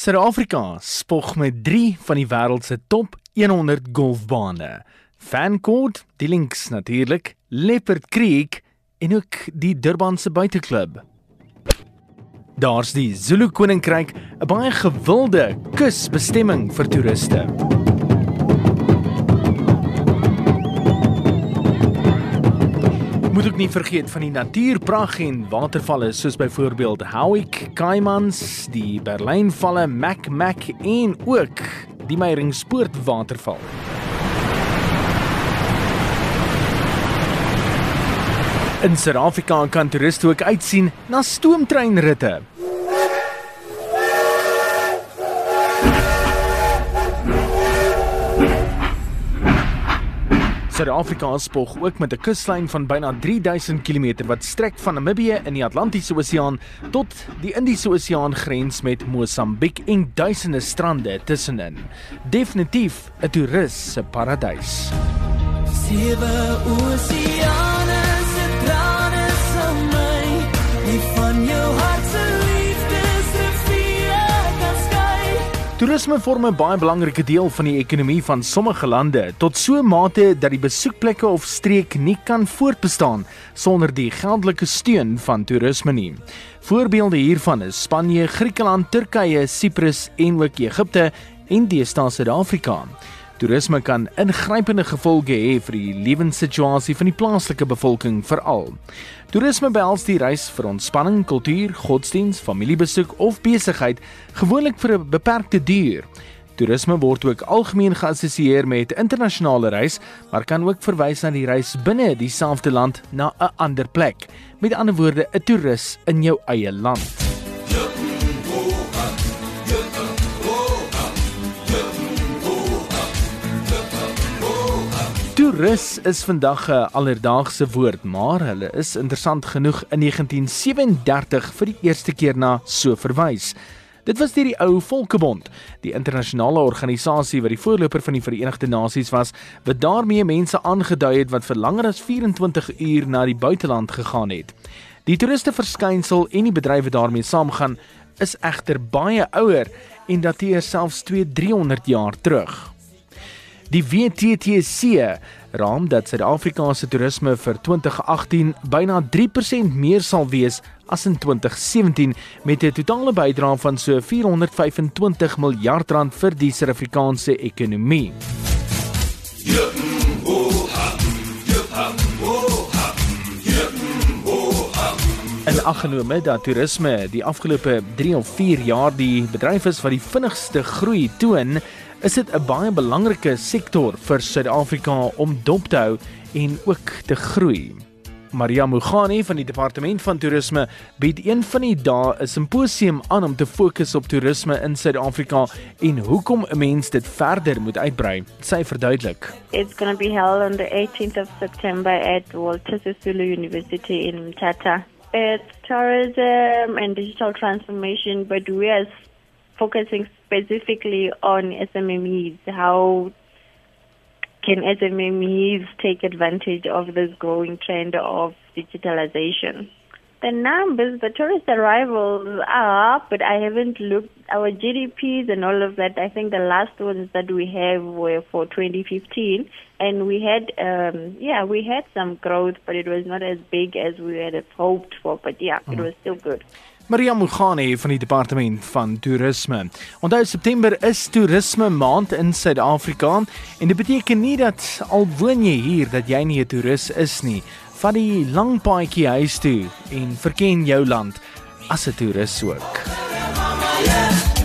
Suid-Afrika spog met 3 van die wêreld se top 100 golfbane. Fancourt, die links natuurlik, Leopard Creek en ook die Durban se buiteklub. Daar's die Zulu Koninkryk, 'n baie gewilde kusbestemming vir toeriste. Moet ook nie vergeet van die natuurprag en watervalle soos byvoorbeeld Howick, Caimans, die Berlynvalle, Mac Mac en ook die Meyringspoort waterval. In Suid-Afrika kan toeriste ook uitsien na stoomtreinritte. Suid-Afrika spog ook met 'n kuslyn van byna 3000 km wat strek van Namibië in die Atlantiese Oseaan tot die Indiese Oseaan grens met Mosambiek en duisende strande tussenin. Definitief 'n toerist se paradys. Sewe oseane Toerisme vorm 'n baie belangrike deel van die ekonomie van sommige lande tot so 'n mate dat die besoekplekke of streek nie kan voortbestaan sonder die geldelike steun van toerisme nie. Voorbeelde hiervan is Spanje, Griekeland, Turkye, Siprus en ook Egipte en deesdae Suid-Afrika. Toerisme kan ingrypende gevolge hê vir die lewenssituasie van die plaaslike bevolking veral. Toerisme behels die reis vir ontspanning, kultuur, godsdiens, familiebesoek of besigheid, gewoonlik vir 'n beperkte duur. Toerisme word ook algemeen geassosieer met internasionale reis, maar kan ook verwys na die reis binne dieselfde land na 'n ander plek. Met ander woorde, 'n toerist in jou eie land. Toerus is vandag 'n alledaagse woord, maar hulle is interessant genoeg in 1937 vir die eerste keer na so verwys. Dit was deur die ou Volkebond, die internasionale organisasie wat die voorloper van die Verenigde Nasies was, wat daarmee mense aangedui het wat vir langer as 24 uur na die buiteland gegaan het. Die toeriste verskynsel en die bedrywe daarmee saamgaan is egter baie ouer en dateer selfs 2-300 jaar terug. Die WTTC raam dat Suid-Afrika se toerisme vir 2018 byna 3% meer sal wees as in 2017 met 'n totale bydrae van so 425 miljard rand vir die Suid-Afrikaanse ekonomie. En aggenome dat toerisme die afgelope 3 of 4 jaar die bedryf is wat die vinnigste groei toon, is dit 'n baie belangrike sektor vir Suid-Afrika om dop te hou en ook te groei. Maria Mugani van die departement van toerisme bied een van die dae 'n simposium aan om te fokus op toerisme in Suid-Afrika en hoekom 'n mens dit verder moet uitbrei. Sy verduidelik. It's going to be held on the 18th of September at Walter Sisulu University in Mthatha. It's tourism and digital transformation, but we are focusing specifically on SMMEs. How can SMMEs take advantage of this growing trend of digitalization? The numbers, the tourist arrivals are up, but I haven't looked our GDPs and all of that. I think the last ones that we have were for 2015, and we had, um, yeah, we had some growth, but it was not as big as we had hoped for. But yeah, mm. it was still good. Maria Mugani van die departement van toerisme. Onthou September is toerisme maand in Suid-Afrika en dit beteken nie dat al woon jy hier dat jy nie 'n toerist is nie. Vat die lang paadjie huis toe en verken jou land as 'n toerist ook. Yeah.